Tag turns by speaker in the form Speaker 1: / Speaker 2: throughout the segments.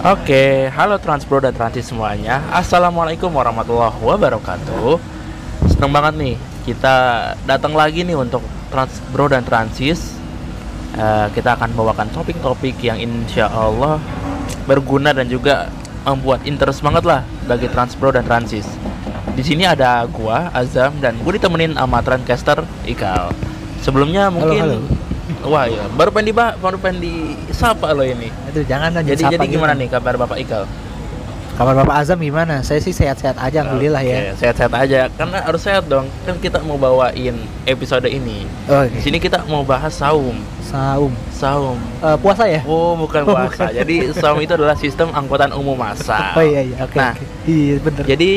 Speaker 1: Oke, halo Transpro dan Transis semuanya. Assalamualaikum warahmatullahi wabarakatuh. Seneng banget nih kita datang lagi nih untuk Transbro dan Transis. Eh, kita akan membawakan topik-topik yang insya Allah berguna dan juga membuat interest banget lah bagi Transpro dan Transis. Di sini ada gua Azam dan gue ditemenin sama Trendcaster Ikal. Sebelumnya mungkin
Speaker 2: halo.
Speaker 1: Wah ya, baru pengen di baru pengen disapa lo ini.
Speaker 2: Aduh jangan dong
Speaker 1: Jadi jadi gimana
Speaker 2: gitu.
Speaker 1: nih kabar Bapak Ikal?
Speaker 2: Kabar Bapak Azam gimana? Saya sih sehat-sehat aja alhamdulillah ya.
Speaker 1: Sehat-sehat aja. Karena harus sehat dong. Kan kita mau bawain episode ini.
Speaker 2: Oh,
Speaker 1: Di sini kita mau bahas saum.
Speaker 2: saum.
Speaker 1: Saum.
Speaker 2: Eh, puasa ya?
Speaker 1: Oh, bukan
Speaker 2: Oh,
Speaker 1: puasa.
Speaker 2: bukan.
Speaker 1: Jadi saum itu adalah sistem angkutan umum massal.
Speaker 2: Oh iya iya oke.
Speaker 1: Nah,
Speaker 2: oke. Iya bener.
Speaker 1: Jadi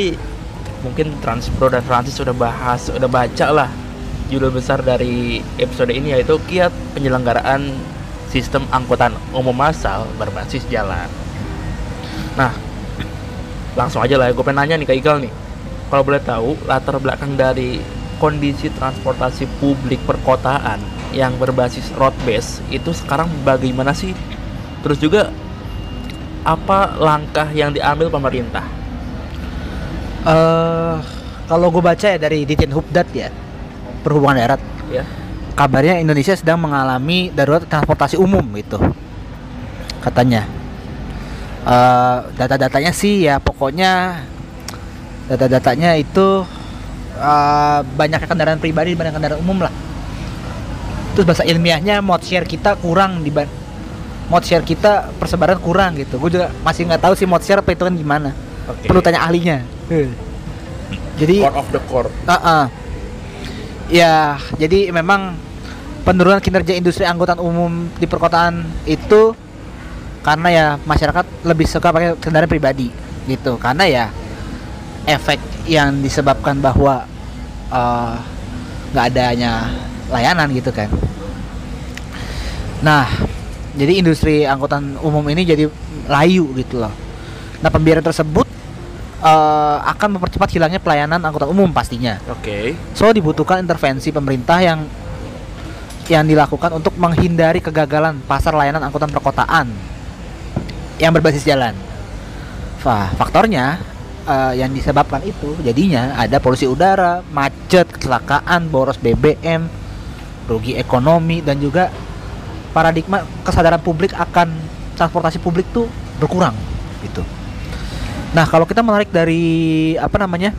Speaker 1: mungkin Transpro dan Francis sudah bahas, sudah baca lah judul besar dari episode ini yaitu kiat penyelenggaraan sistem angkutan umum massal berbasis jalan. Nah, langsung aja lah ya, gue pengen nanya nih ke Igal nih. Kalau boleh tahu latar belakang dari kondisi transportasi publik perkotaan yang berbasis road base itu sekarang bagaimana sih? Terus juga apa langkah yang diambil pemerintah?
Speaker 2: Eh, kalau gue baca ya dari Ditjen Hubdat ya, perhubungan darat,
Speaker 1: Ya.
Speaker 2: kabarnya Indonesia sedang mengalami darurat transportasi umum gitu, katanya. Eh, data-datanya sih ya pokoknya data-datanya itu eh, banyak kendaraan pribadi dibanding kendaraan umum lah. Terus bahasa ilmiahnya mode share kita kurang di mode share kita persebaran kurang gitu. Gue juga masih nggak tahu sih mode share apa itu kan gimana.
Speaker 1: Oke.
Speaker 2: Perlu tanya ahlinya. Jadi
Speaker 1: core of the core.
Speaker 2: Uh-uh. Ya, jadi memang penurunan kinerja industri angkutan umum di perkotaan itu karena ya masyarakat lebih suka pakai kendaraan pribadi gitu. Karena ya efek yang disebabkan bahwa uh, nggak adanya layanan gitu kan. Nah, jadi industri angkutan umum ini jadi layu gitu loh. Nah, pembiaran tersebut eh, akan mempercepat hilangnya pelayanan angkutan umum pastinya.
Speaker 1: Oke.
Speaker 2: So dibutuhkan intervensi pemerintah yang yang dilakukan untuk menghindari kegagalan pasar layanan angkutan perkotaan yang berbasis jalan. Wah, faktornya eh, yang disebabkan itu jadinya ada polusi udara, macet, kecelakaan, boros BBM, rugi ekonomi dan juga paradigma kesadaran publik akan transportasi publik tuh berkurang gitu. Nah, kalau kita menarik dari apa namanya?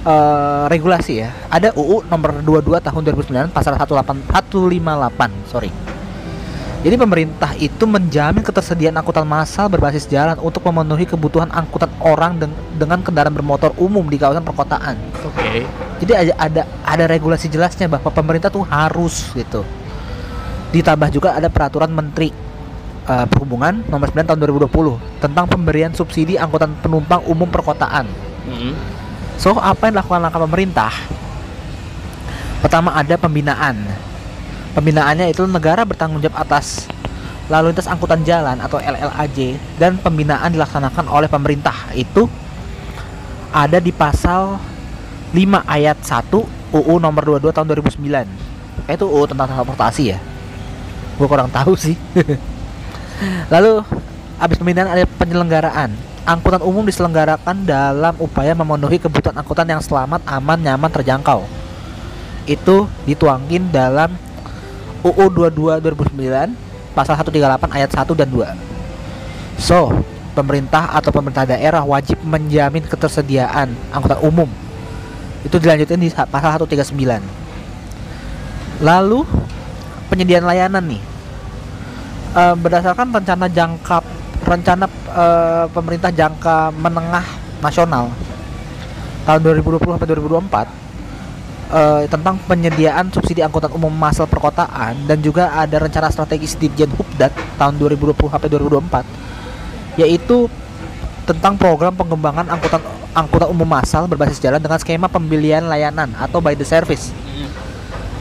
Speaker 2: eh, regulasi ya. Ada UU nomor 22 tahun 2009 pasal 18 158, sorry. Jadi pemerintah itu menjamin ketersediaan angkutan massal berbasis jalan untuk memenuhi kebutuhan angkutan orang deng- dengan kendaraan bermotor umum di kawasan perkotaan.
Speaker 1: Oke.
Speaker 2: Jadi ada ada ada regulasi jelasnya bahwa pemerintah tuh harus gitu. Ditambah juga ada peraturan Menteri eh, Perhubungan nomor 9 tahun 2020 tentang pemberian subsidi angkutan penumpang umum perkotaan.
Speaker 1: Mm.
Speaker 2: So, apa yang dilakukan langkah pemerintah? Pertama ada pembinaan. Pembinaannya itu negara bertanggung jawab atas lalu lintas angkutan jalan atau LLAJ dan pembinaan dilaksanakan oleh pemerintah. Itu ada di pasal 5 ayat 1 UU nomor 22 tahun 2009. Kayak itu UU tentang transportasi ya. Gue kurang tahu sih. Lalu habis pembinaan ada penyelenggaraan. Angkutan umum diselenggarakan dalam upaya memenuhi kebutuhan angkutan yang selamat, aman, nyaman, terjangkau. Itu dituangin dalam UU 22 2009 pasal 138 ayat 1 dan 2. So, pemerintah atau pemerintah daerah wajib menjamin ketersediaan angkutan umum. Itu dilanjutin di sa- pasal 139. Lalu penyediaan layanan nih. Eh, berdasarkan rencana jangka rencana eh, pemerintah jangka menengah nasional tahun 2020 sampai 2024 eh, tentang penyediaan subsidi angkutan umum massal perkotaan dan juga ada rencana strategis Ditjen Hubdat tahun 2020 sampai 2024 yaitu tentang program pengembangan angkutan angkutan umum massal berbasis jalan dengan skema pembelian layanan atau by the service.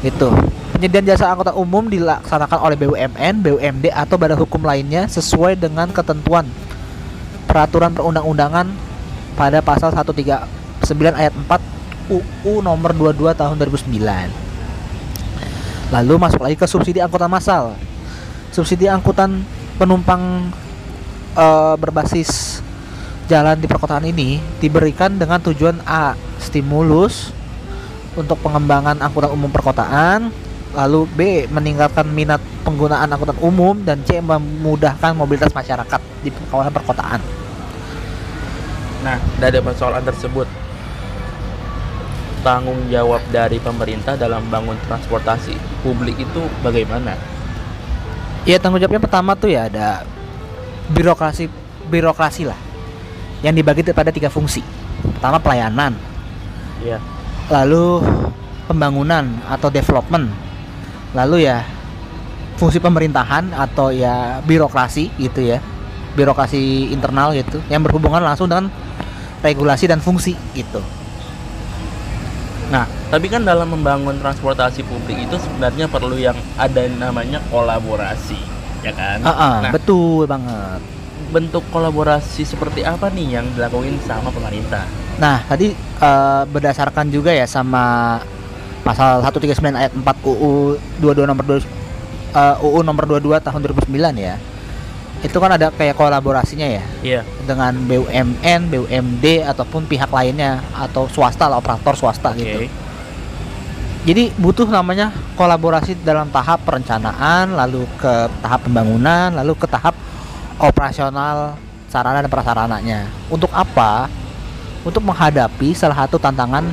Speaker 2: Gitu penyediaan jasa angkutan umum dilaksanakan oleh BUMN, BUMD atau badan hukum lainnya sesuai dengan ketentuan peraturan perundang-undangan pada pasal 139 ayat 4 UU nomor 22 tahun 2009. Lalu masuk lagi ke subsidi angkutan massal. Subsidi angkutan penumpang eh, berbasis jalan di perkotaan ini diberikan dengan tujuan A stimulus untuk pengembangan angkutan umum perkotaan lalu B meningkatkan minat penggunaan angkutan umum dan C memudahkan mobilitas masyarakat di kawasan perkotaan.
Speaker 1: Nah, dari persoalan tersebut, tanggung jawab dari pemerintah dalam bangun transportasi publik itu bagaimana?
Speaker 2: Ya tanggung jawabnya pertama tuh ya ada birokrasi birokrasi lah yang dibagi pada tiga fungsi. Pertama pelayanan,
Speaker 1: Ya,
Speaker 2: lalu pembangunan atau development, lalu ya fungsi pemerintahan atau ya birokrasi gitu ya, birokrasi internal gitu yang berhubungan langsung dengan regulasi dan fungsi gitu.
Speaker 1: Nah, tapi kan dalam membangun transportasi publik itu sebenarnya perlu yang ada namanya kolaborasi, ya kan?
Speaker 2: Ah, ah,
Speaker 1: Nah,
Speaker 2: betul banget.
Speaker 1: bentuk kolaborasi seperti apa nih yang dilakuin sama pemerintah?
Speaker 2: Nah, tadi eh, berdasarkan juga ya sama pasal 139 ayat 4 UU 22 nomor 2 eh, UU nomor 22 tahun 2009 ya. Itu kan ada kayak kolaborasinya ya
Speaker 1: Iya,
Speaker 2: dengan BUMN, BUMD ataupun pihak lainnya atau swasta lah operator swasta
Speaker 1: oke.
Speaker 2: gitu. Jadi butuh namanya kolaborasi dalam tahap perencanaan, lalu ke tahap pembangunan, lalu ke tahap operasional sarana dan prasarananya. Untuk apa? Untuk menghadapi salah satu tantangan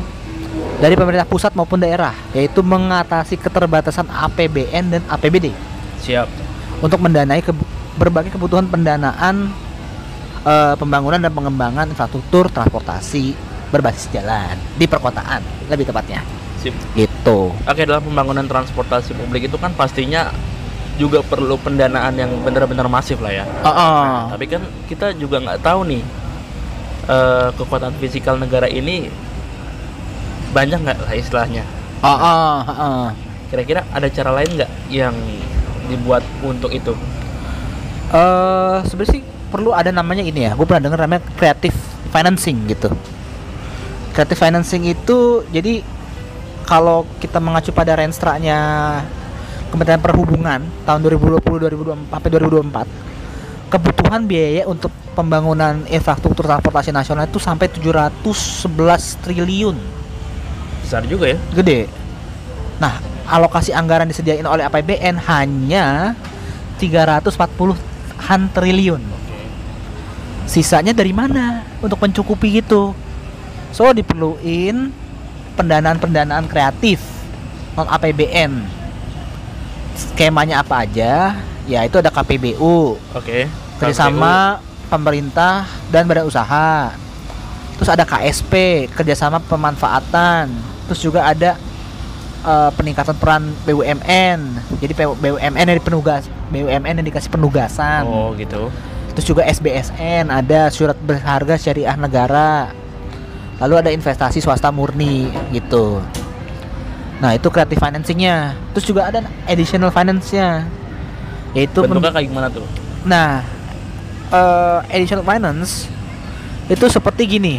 Speaker 2: dari pemerintah pusat maupun daerah, yaitu mengatasi keterbatasan APBN dan APBD
Speaker 1: Siap.
Speaker 2: untuk mendanai ke- berbagai kebutuhan pendanaan eh, pembangunan dan pengembangan infrastruktur transportasi berbasis jalan di perkotaan, lebih tepatnya.
Speaker 1: Sip.
Speaker 2: Itu.
Speaker 1: Oke, dalam pembangunan transportasi publik itu kan pastinya juga perlu pendanaan yang benar-benar masif lah ya.
Speaker 2: Oh, oh.
Speaker 1: Nah, tapi kan kita juga nggak tahu nih eh, kekuatan fisikal negara ini banyak nggak lah istilahnya.
Speaker 2: Oh, oh, oh.
Speaker 1: Kira-kira ada cara lain nggak yang dibuat untuk itu?
Speaker 2: Eh, sebenarnya sih perlu ada namanya ini ya. Gue pernah dengar namanya creative financing gitu. Creative financing itu jadi kalau kita mengacu pada renstranya Kementerian Perhubungan tahun 2020 2024 sampai 2024 kebutuhan biaya untuk pembangunan infrastruktur transportasi nasional itu sampai 711 triliun
Speaker 1: Besar juga ya.
Speaker 2: gede. Nah, alokasi anggaran disediain oleh APBN hanya 340-an triliun. Sisanya dari mana untuk mencukupi gitu? So diperluin pendanaan-pendanaan kreatif non APBN. Skemanya apa aja? Ya itu ada KPBU,
Speaker 1: Oke.
Speaker 2: kerjasama pemerintah dan badan usaha. Terus ada KSP, kerjasama pemanfaatan. Terus juga ada eh, peningkatan peran BUMN. Jadi BUMN yang penugas, BUMN yang dikasih penugasan.
Speaker 1: Oh gitu.
Speaker 2: Terus juga SBSN, ada surat berharga syariah negara. Lalu ada investasi swasta murni gitu. Nah itu creative financingnya. Terus juga ada additional finance-nya, yaitu
Speaker 1: Bentuknya kayak gimana tuh?
Speaker 2: Nah, eh, additional finance itu seperti gini.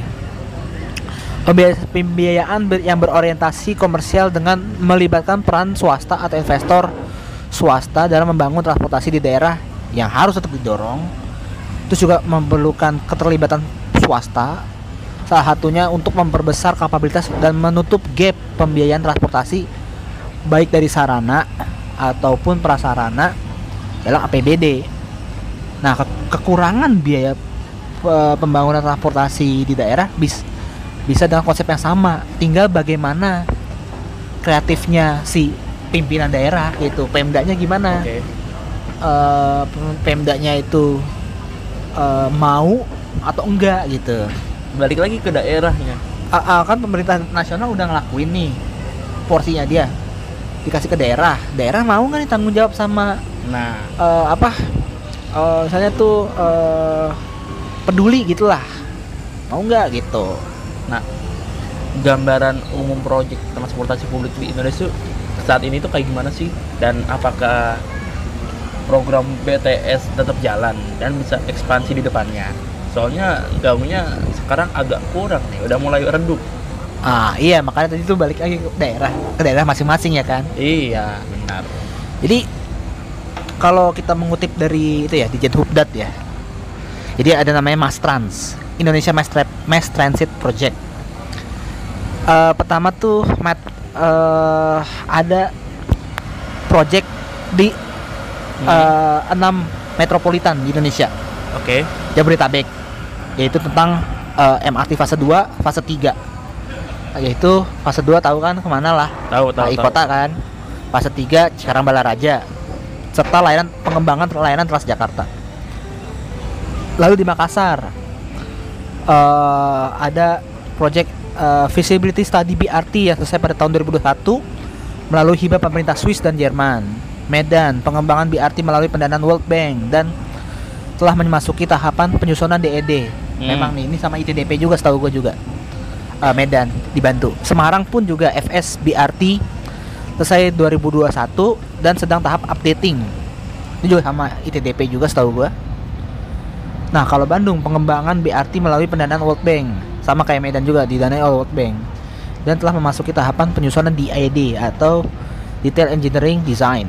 Speaker 2: Pembiaya- Pembiayaan yang berorientasi komersial dengan melibatkan peran swasta atau investor swasta dalam membangun transportasi di daerah yang harus tetap didorong. Terus juga memerlukan keterlibatan swasta. Salah satunya untuk memperbesar kapabilitas dan menutup gap pembiayaan transportasi baik dari sarana ataupun prasarana dalam APBD. Nah, ke- kekurangan biaya pembangunan transportasi di daerah bis bisa dengan konsep yang sama. Tinggal bagaimana kreatifnya si pimpinan daerah gitu. Pemdanya gimana?
Speaker 1: Oke.
Speaker 2: Eh, pem- Pemdanya itu eh, mau atau enggak gitu.
Speaker 1: Balik lagi ke daerahnya.
Speaker 2: Ah, ah, kan pemerintah nasional udah ngelakuin nih porsinya dia dikasih ke daerah. Daerah mau nggak nih tanggung jawab sama
Speaker 1: Nah,
Speaker 2: eh, apa eh, misalnya tuh eh, peduli gitulah mau nggak gitu
Speaker 1: nah gambaran umum proyek transportasi publik di Indonesia saat ini tuh kayak gimana sih? Dan apakah program BTS tetap jalan dan bisa ekspansi di depannya? Soalnya gaungnya sekarang agak kurang nih, udah mulai redup.
Speaker 2: ah iya makanya tadi tuh balik lagi ke daerah ke daerah masing-masing ya kan
Speaker 1: Iya, benar.
Speaker 2: jadi kalau kita mengutip dari itu ya di Hubdat ya Jadi ada namanya Mass Trans, Indonesia Mass, Tra- Mass Transit Project. Eh, pertama tuh mat eh, ada project di
Speaker 1: Hmm.
Speaker 2: eh, enam metropolitan di Indonesia,
Speaker 1: Oke.
Speaker 2: Jabodetabek, yaitu tentang eh, MRT fase 2, fase 3. Yaitu fase 2 tahu kan ke mana lah?
Speaker 1: Tahu tahu. Tahu.
Speaker 2: Kota kan. Fase 3 Cikarang Balaraja serta layanan pengembangan layanan Transjakarta. Lalu di Makassar eh, ada project eh, feasibility study BRT yang selesai pada tahun 2021 melalui hibah pemerintah Swiss dan Jerman. Medan, pengembangan BRT melalui pendanaan World Bank dan telah memasuki tahapan penyusunan DED.
Speaker 1: Hmm.
Speaker 2: Memang nih ini sama ITDP juga setahu gue juga. Eh, Medan dibantu. Semarang pun juga FS BRT selesai 2021 dan sedang tahap updating. Ini juga sama ITDP juga setahu gua. Nah, kalau Bandung pengembangan BRT melalui pendanaan World Bank sama kayak Medan juga didanai oleh World Bank dan telah memasuki tahapan penyusunan DID atau Detail Engineering Design.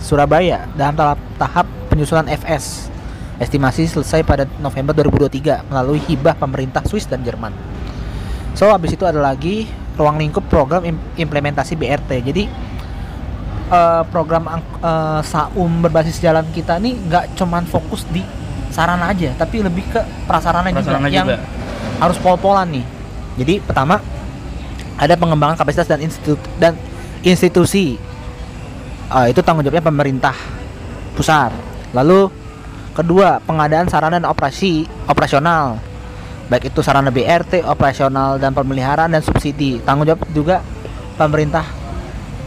Speaker 2: Surabaya dalam tahap, tahap penyusunan FS. Estimasi selesai pada November 2023 melalui hibah pemerintah Swiss dan Jerman. So habis itu ada lagi ruang lingkup program im- implementasi BRT. Jadi eh, program eh, Saum berbasis jalan kita nih nggak cuman fokus di sarana aja, tapi lebih ke prasarana,
Speaker 1: Prasarana
Speaker 2: juga, yang
Speaker 1: juga.
Speaker 2: harus pol-polan nih. Jadi pertama ada pengembangan kapasitas dan institut dan institusi. Eh, itu tanggung jawabnya pemerintah pusat. Lalu kedua pengadaan sarana dan operasi operasional baik itu sarana BRT, operasional dan pemeliharaan dan subsidi. Tanggung jawab juga pemerintah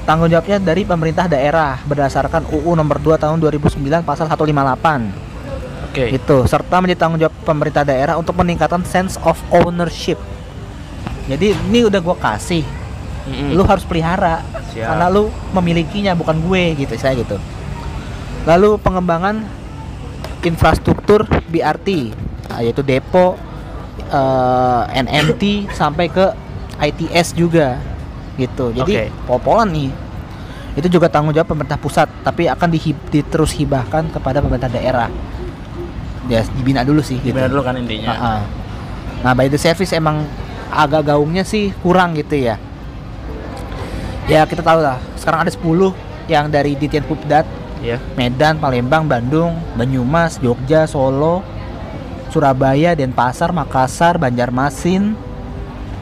Speaker 2: tanggung jawabnya dari pemerintah daerah berdasarkan UU nomor 2 tahun 2009 pasal 158
Speaker 1: Oke.
Speaker 2: gitu serta menjadi tanggung jawab pemerintah daerah untuk peningkatan sense of ownership. Jadi ini udah gua kasih,
Speaker 1: Mm-mm.
Speaker 2: lu harus pelihara
Speaker 1: Siap.
Speaker 2: karena lu memilikinya bukan gue gitu saya gitu. Lalu pengembangan infrastruktur BRT ah, yaitu depo eh, NMT sampai ke ITS juga gitu. Jadi
Speaker 1: Oke.
Speaker 2: popolan nih. Itu juga tanggung jawab pemerintah pusat, tapi akan dihib, diterus hibahkan kepada pemerintah daerah. Ya, dibina dulu sih gitu.
Speaker 1: Gimana dulu kan intinya?
Speaker 2: Ah, ah. Nah, by the service emang agak gaungnya sih kurang gitu ya. Ya kita tahu lah, sekarang ada 10 yang dari Ditjen Pupdat,
Speaker 1: Iya.
Speaker 2: Medan, Palembang, Bandung, Banyumas, Jogja, Solo, Surabaya, Denpasar, Makassar, Banjarmasin,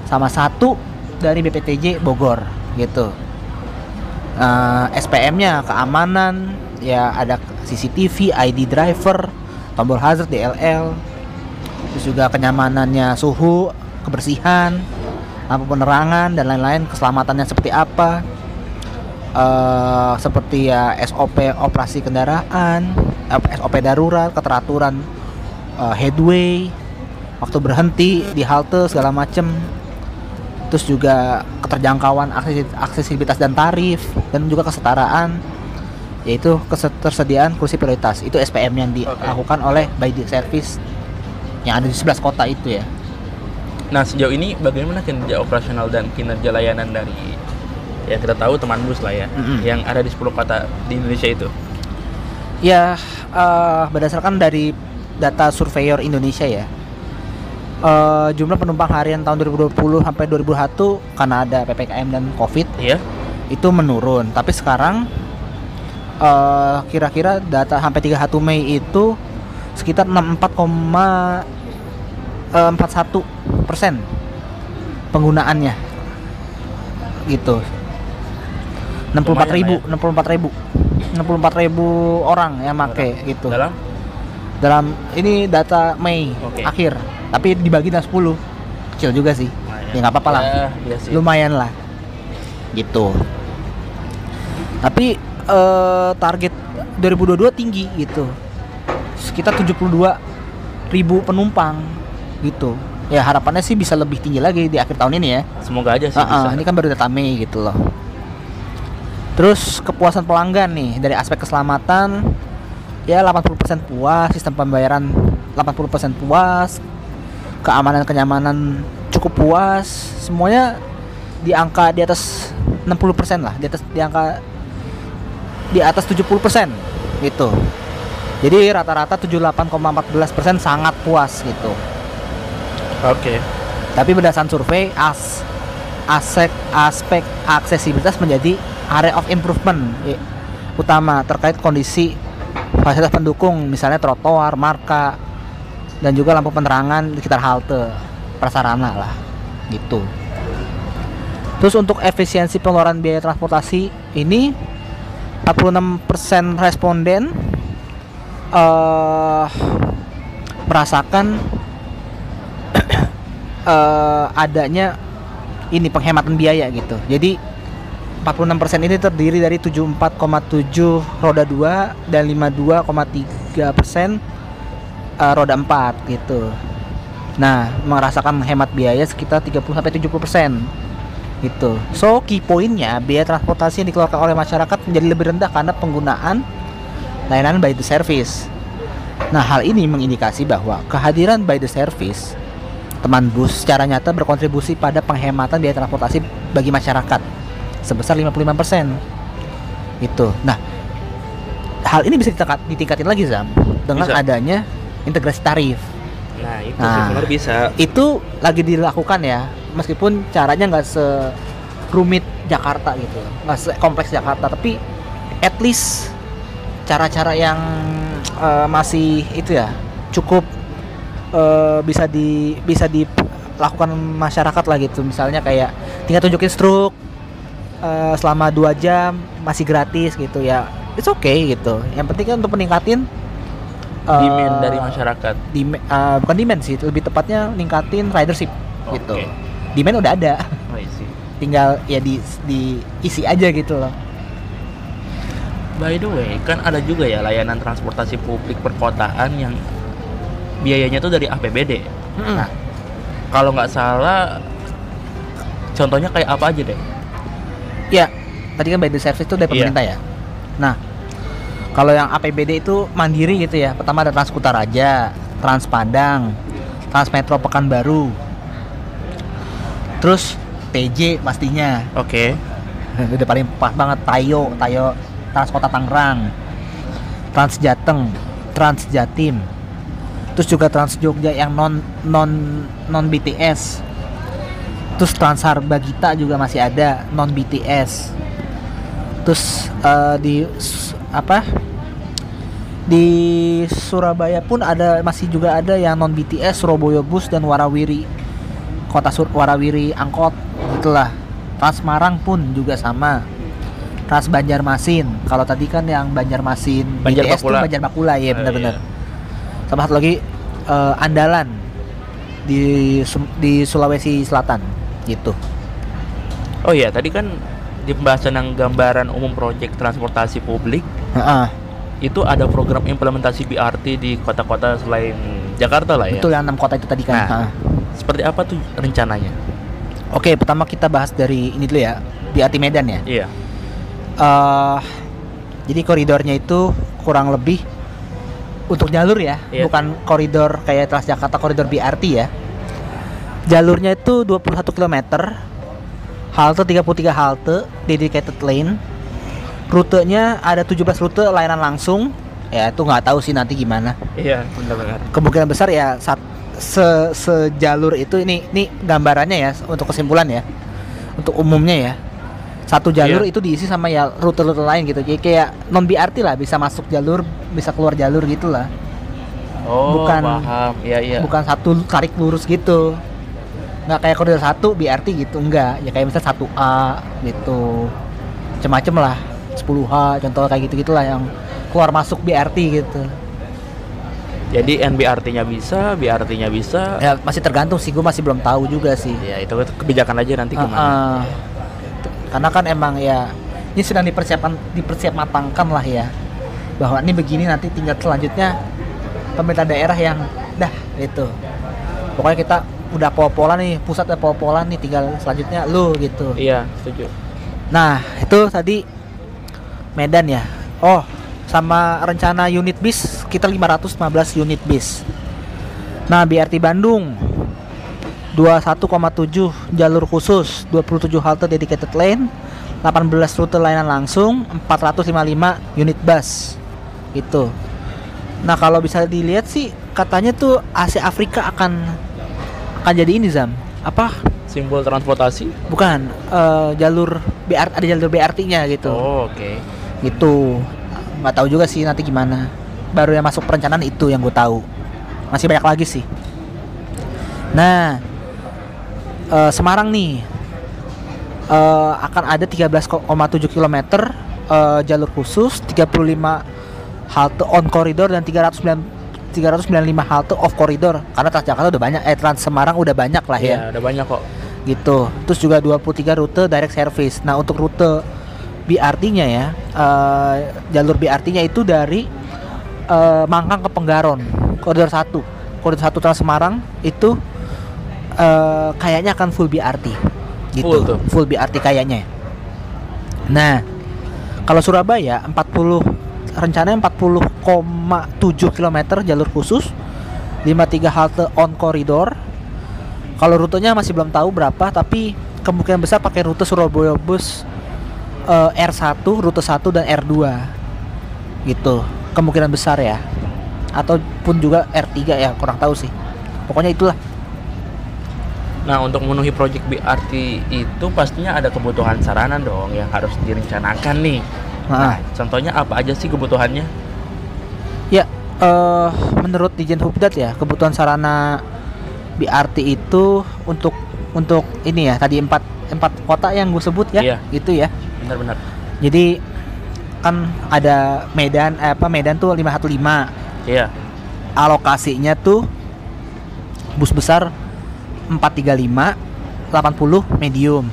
Speaker 2: sama satu dari BPTJ Bogor gitu. Eh, SPM-nya keamanan, ya ada CCTV, ID driver, tombol hazard DLL, terus juga kenyamanannya suhu, kebersihan, lampu penerangan dan lain-lain, keselamatannya seperti apa, eh seperti ya SOP operasi kendaraan, eh, SOP darurat, keteraturan eh, headway, waktu berhenti di halte segala macem, terus juga keterjangkauan akses- aksesibilitas dan tarif dan juga kesetaraan yaitu ketersediaan kursi prioritas itu SPM yang dilakukan oleh by the service yang ada di 11 kota itu ya
Speaker 1: Nah sejauh ini bagaimana kinerja operasional dan kinerja layanan dari yang kita tahu teman bus lah ya,
Speaker 2: Mm-mm.
Speaker 1: yang ada di 10 kota di Indonesia itu.
Speaker 2: Ya, eh, berdasarkan dari data Surveyor Indonesia ya, eh, jumlah penumpang harian tahun 2020 sampai 2021 karena ada ppkm dan covid
Speaker 1: Iya.
Speaker 2: itu menurun. Tapi sekarang eh, kira-kira data sampai 31 Mei itu sekitar 64,41 persen penggunaannya, gitu. 64 ribu,
Speaker 1: Lumayan
Speaker 2: 64 ribu, 64 ribu orang yang make gitu.
Speaker 1: Dalam?
Speaker 2: Dalam ini data Mei
Speaker 1: Oke.
Speaker 2: akhir, tapi dibagi dalam 10 kecil juga sih. Ya nggak apa-apa lah.
Speaker 1: Ya, iya
Speaker 2: lumayan lah. Gitu. Tapi eh, target 2022 tinggi gitu. Sekitar 72 ribu penumpang gitu. Ya harapannya sih bisa lebih tinggi lagi di akhir tahun ini ya.
Speaker 1: Semoga aja sih
Speaker 2: Ah, ah,
Speaker 1: bisa.
Speaker 2: ini kan baru data Mei gitu loh. Terus kepuasan pelanggan nih dari aspek keselamatan ya 80% puas sistem pembayaran 80% puas keamanan kenyamanan cukup puas semuanya di angka di atas 60% lah di atas di angka di atas 70% gitu Jadi rata-rata 78,14% sangat puas gitu.
Speaker 1: Oke.
Speaker 2: Tapi berdasarkan survei as aspek aspek aksesibilitas menjadi area of improvement i- utama terkait kondisi fasilitas pendukung misalnya trotoar, marka dan juga lampu penerangan di sekitar halte prasarana lah gitu. Terus untuk efisiensi pengeluaran biaya transportasi ini 46% responden eh merasakan eh, adanya ini penghematan biaya gitu. Jadi 46% ini terdiri dari 74,7 roda 2 dan 52,3 persen eh, roda 4 gitu. Nah, merasakan hemat biaya sekitar 30 sampai 70 persen gitu. So key poinnya biaya transportasi yang dikeluarkan oleh masyarakat menjadi lebih rendah karena penggunaan layanan by the service. Nah, hal ini mengindikasi bahwa kehadiran by the service teman bus secara nyata berkontribusi pada penghematan biaya transportasi bagi masyarakat sebesar 55%. Itu. Nah, hal ini bisa ditingkat, ditingkatin lagi Zam dengan
Speaker 1: Bisa.
Speaker 2: adanya integrasi tarif.
Speaker 1: Nah, itu
Speaker 2: Nah.
Speaker 1: sebenarnya bisa.
Speaker 2: Itu lagi dilakukan ya, meskipun caranya nggak serumit Jakarta gitu, nggak kompleks Jakarta, tapi at least cara-cara yang eh, masih itu ya cukup eh, bisa di bisa dilakukan masyarakat lah gitu, misalnya kayak tinggal tunjukin struk eh, selama dua jam masih gratis gitu ya, it's okay gitu. Yang penting kan untuk meningkatin
Speaker 1: Demand dari masyarakat.
Speaker 2: Eh, bukan demand sih, lebih tepatnya ningkatin ridership gitu. Demand udah ada,
Speaker 1: Oh,
Speaker 2: tinggal ya di diisi aja gitu loh.
Speaker 1: By the way, kan ada juga ya layanan transportasi publik perkotaan yang biayanya tuh dari APBD. Nah, kalau nggak salah, contohnya kayak apa aja deh?
Speaker 2: Ya, tadi kan by the service itu dari
Speaker 1: Iya.
Speaker 2: pemerintah ya. Nah, kalau yang APBD itu mandiri gitu ya. Pertama ada Trans Kutaraja, Trans Padang, Trans Metro Pekanbaru. Terus TJ pastinya.
Speaker 1: Oke.
Speaker 2: udah paling pas banget Tayo, Tayo Trans Kota Tangerang, Trans Jateng, Trans Jatim, terus juga Trans Jogja yang non non non BTS, terus Trans Bagita juga masih ada non BTS, terus eh, di apa di Surabaya pun ada masih juga ada yang non BTS Surabaya Bus dan Warawiri kota Sur Warawiri angkot itulah Trans Semarang pun juga sama Trans Banjarmasin kalau tadi kan yang Banjarmasin
Speaker 1: Banjar
Speaker 2: BTS
Speaker 1: Bakula.
Speaker 2: Banjar Bakula ya benar-benar
Speaker 1: iya.
Speaker 2: sama satu lagi eh, Andalan di di Sulawesi Selatan gitu
Speaker 1: Oh iya, tadi kan di pembahasan yang gambaran umum proyek transportasi publik
Speaker 2: Heeh,
Speaker 1: itu ada program implementasi BRT di kota-kota selain Jakarta lah ya.
Speaker 2: betul yang enam kota itu tadi kan
Speaker 1: Nah.
Speaker 2: Heeh.
Speaker 1: Seperti apa tuh rencananya?
Speaker 2: Oke, pertama kita bahas dari ini dulu ya, BRT Medan ya.
Speaker 1: Iya.
Speaker 2: eh jadi koridornya itu kurang lebih untuk jalur ya,
Speaker 1: Iya.
Speaker 2: bukan koridor kayak Transjakarta koridor BRT ya. Jalurnya itu 21 km. Halte 33 halte dedicated lane. Rutenya ada 17 rute layanan langsung. Ya, itu nggak tahu sih nanti gimana.
Speaker 1: Iya, benar-benar.
Speaker 2: Kemungkinan besar ya saat se sejalur itu ini ini gambarannya ya untuk kesimpulan ya. Untuk umumnya ya. Satu jalur
Speaker 1: Iya.
Speaker 2: itu diisi sama ya rute-rute lain gitu. Jadi kayak non BRT lah, bisa masuk jalur, bisa keluar jalur gitu lah.
Speaker 1: Oh,
Speaker 2: Bukan-
Speaker 1: paham. Iya, iya.
Speaker 2: Bukan satu tarik lurus gitu. Nggak kayak koridor satu BRT gitu, enggak. Ya kayak misalnya 1A gitu. Macem-macem lah. 10H contoh kayak gitu-gitulah yang keluar masuk BRT gitu.
Speaker 1: Jadi NBRT-nya bisa, BRT-nya bisa.
Speaker 2: Ya masih tergantung sih, gue masih belum tahu juga sih.
Speaker 1: Ya, itu kebijakan aja nanti
Speaker 2: Ah,
Speaker 1: gimana.
Speaker 2: ah. Karena kan emang ya ini sedang dipersiapkan dipersiap matangkan lah ya bahwa ini begini nanti tinggal selanjutnya pemerintah daerah yang dah itu pokoknya kita udah pola-pola nih pusat udah pola-pola nih tinggal selanjutnya lu gitu
Speaker 1: Iya, setuju.
Speaker 2: nah itu tadi Medan ya oh sama rencana unit bis kita 515 unit bis. Nah BRT Bandung 21,7 jalur khusus 27 halte dedicated lane 18 rute layanan langsung 455 unit bus. Gitu. Nah kalau bisa dilihat sih katanya tuh Asia Afrika akan akan jadi ini Zam. Apa?
Speaker 1: Simbol transportasi?
Speaker 2: bukan eh, jalur BR ada jalur BRT-nya gitu.
Speaker 1: Oh, oke.
Speaker 2: gitu nggak tahu juga sih nanti gimana baru yang masuk perencanaan itu yang gue tahu masih banyak lagi sih nah eh, Semarang nih eh, akan ada 13,7 km eh, jalur khusus 35 halte on koridor dan 309 395 halte off koridor karena Transjakarta udah banyak eh Trans Semarang udah banyak lah ya
Speaker 1: Iya, udah banyak kok.
Speaker 2: gitu. Terus juga 23 rute direct service. Nah, untuk rute BRT-nya ya, eh, jalur BRT-nya itu dari eh, Mangkang ke Penggaron, koridor 1. Koridor 1 Trans Semarang itu eh, kayaknya akan full BRT. Gitu.
Speaker 1: Full tuh?
Speaker 2: Full BRT kayaknya. Nah, kalau Surabaya 40 rencananya 40,7 km jalur khusus 53 halte on koridor kalau rutenya masih belum tahu berapa, tapi kemungkinan besar pakai rute Surabaya Bus eh, R1, rute 1 dan R2. Gitu. Kemungkinan besar ya. Ataupun juga R3 ya, kurang tahu sih. Pokoknya itulah.
Speaker 1: Nah, untuk memenuhi proyek BRT itu pastinya ada kebutuhan sarana dong yang harus direncanakan nih. Nah,
Speaker 2: Nah,
Speaker 1: contohnya apa aja sih kebutuhannya?
Speaker 2: ya eh menurut Dijen Hubdat ya, kebutuhan sarana BRT itu untuk untuk ini ya, tadi empat empat kota yang gue sebut ya,
Speaker 1: Iya.
Speaker 2: gitu ya.
Speaker 1: Benar-benar.
Speaker 2: Jadi kan ada Medan eh, apa Medan tuh 515
Speaker 1: Iya.
Speaker 2: alokasinya tuh bus besar 435 80 medium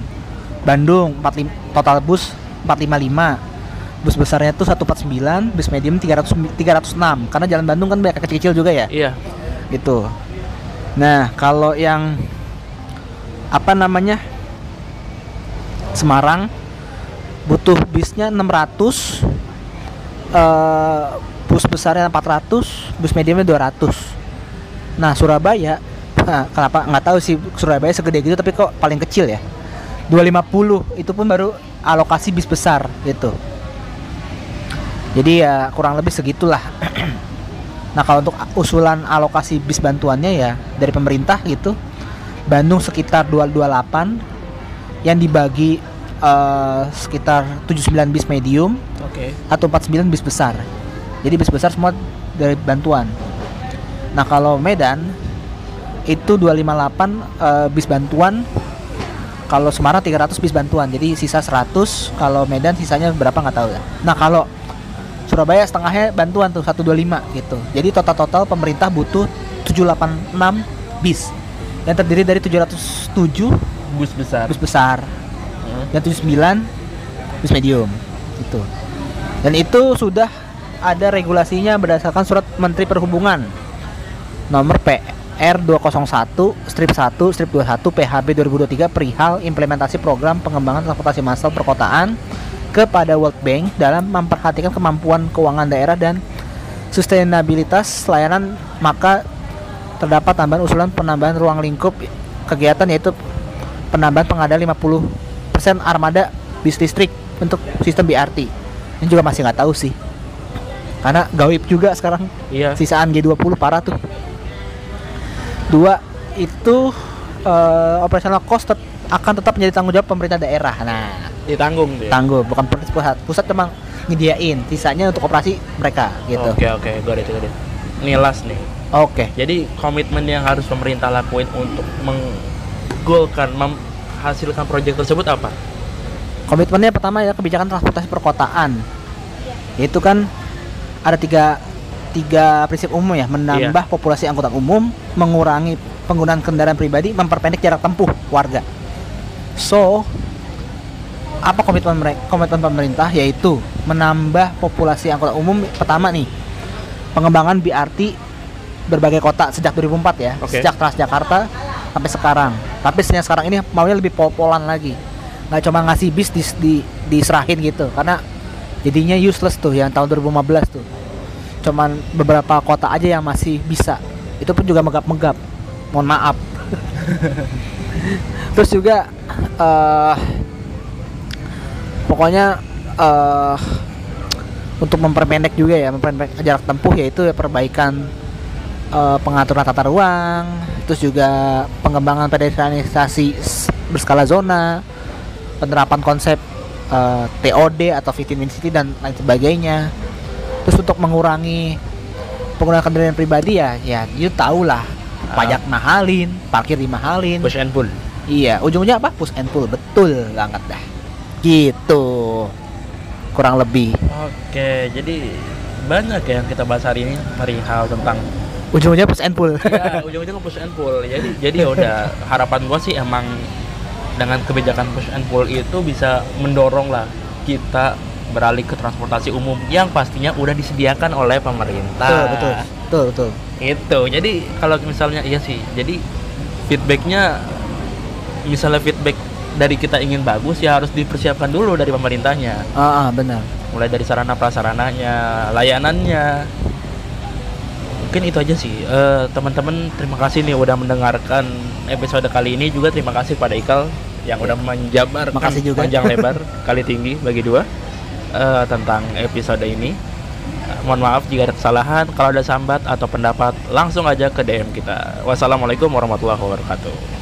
Speaker 2: Bandung 45 total bus 455 bus besarnya tuh 149 bus medium 300 306 karena jalan Bandung kan banyak kecil-kecil juga ya
Speaker 1: Iya.
Speaker 2: gitu nah kalau yang apa namanya Semarang butuh bisnya 600 eh bus besarnya 400 bus mediumnya 200 nah Surabaya nah, kenapa? Nggak tahu sih Surabaya segede gitu tapi kok paling kecil ya? 250 itu pun baru alokasi bis besar gitu. Jadi ya kurang lebih segitulah. Nah kalau untuk usulan alokasi bis bantuannya ya dari pemerintah gitu Bandung sekitar 228 yang dibagi eh, sekitar 79 bis medium
Speaker 1: Oke.
Speaker 2: atau 49 bis besar. Jadi bis besar semua dari bantuan. Nah kalau Medan itu 258 eh, bis bantuan kalau Semarang 300 bis bantuan jadi sisa 100 kalau Medan sisanya berapa nggak tahu ya nah kalau Surabaya setengahnya bantuan tuh 125 gitu jadi total-total pemerintah butuh 786 bis yang terdiri dari 707
Speaker 1: Bus besar.
Speaker 2: bus besar. Dan 79 bis medium. Itu. Dan itu sudah ada regulasinya berdasarkan surat Menteri Perhubungan. Nomor PR 201 strip 1 strip 21 PHB 2023 perihal implementasi program pengembangan transportasi massal perkotaan kepada World Bank dalam memperhatikan kemampuan keuangan daerah dan sustainabilitas layanan maka terdapat tambahan usulan penambahan ruang lingkup kegiatan yaitu penambahan pengadaan 50% armada bis listrik untuk sistem BRT. Ini juga masih nggak tahu sih. Karena gawip juga sekarang
Speaker 1: Iya.
Speaker 2: sisaan G20 parah tuh. Dua itu eh, operasional cost tet- akan tetap menjadi tanggung jawab pemerintah daerah. Nah,
Speaker 1: Ditanggung dia.
Speaker 2: tangguh bukan pusat. Pusat cuma nyediain, sisanya untuk operasi mereka gitu.
Speaker 1: Oke oke, got it, got it. Ini last nih.
Speaker 2: Oke.
Speaker 1: Jadi komitmen yang harus pemerintah lakuin untuk menggolkan menghasilkan proyek tersebut apa?
Speaker 2: Komitmennya pertama ya kebijakan transportasi perkotaan. Yaitu kan ada tiga tiga prinsip umum ya, menambah populasi angkutan umum, mengurangi penggunaan kendaraan pribadi, memperpendek jarak tempuh warga. So, apa komitmen mereka komitmen pemerintah yaitu menambah populasi angkutan umum pertama nih pengembangan BRT berbagai kota sejak 2004 ya
Speaker 1: Oke.
Speaker 2: sejak Transjakarta sampai sekarang. Tapi sejak sekarang ini maunya lebih pol-polan lagi. Nggak cuma ngasih bis di, di, diserahin gitu. Karena jadinya useless tuh yang tahun 2015 tuh. Cuman beberapa kota aja yang masih bisa. Itu pun juga megap-megap. Mohon maaf. Terus juga eh pokoknya eh untuk memperpendek juga ya memperpendek jarak tempuh yaitu perbaikan eh, pengaturan tata ruang terus juga pengembangan pedestrianisasi berskala zona penerapan konsep eh, TOD atau 15 minute city dan lain sebagainya terus untuk mengurangi penggunaan kendaraan pribadi ya ya you tahu lah
Speaker 1: Ah.
Speaker 2: pajak mahalin parkir dimahalin
Speaker 1: push and pull
Speaker 2: Iya, ujungnya apa? Push and pull, betul banget dah. Gitu. Kurang lebih.
Speaker 1: oke jadi banyak ya yang kita bahas hari ini perihal tentang
Speaker 2: Ujungnya push and pull.
Speaker 1: ya ujung-ujungnya push and pull. Jadi jadi ya udah harapan gua sih emang dengan kebijakan push and pull itu bisa mendorong lah kita beralih ke transportasi umum yang pastinya udah disediakan oleh pemerintah.
Speaker 2: Betul, betul, betul, betul.
Speaker 1: itu jadi kalau misalnya iya sih. Jadi feedbacknya misalnya feedback dari kita ingin bagus ya harus dipersiapkan dulu dari pemerintahnya.
Speaker 2: Ah, ah, benar.
Speaker 1: mulai dari sarana prasarananya layanannya mungkin itu aja sih. Eh, teman-teman terima kasih nih udah mendengarkan episode kali ini. Juga terima kasih pada Ikal yang udah menjabarkan
Speaker 2: Makasih juga.
Speaker 1: panjang lebar kali tinggi bagi dua eh, tentang episode ini. Eh, mohon maaf jika ada kesalahan kalau ada sambat atau pendapat langsung aja ke DM kita. Wassalamualaikum warahmatullahi wabarakatuh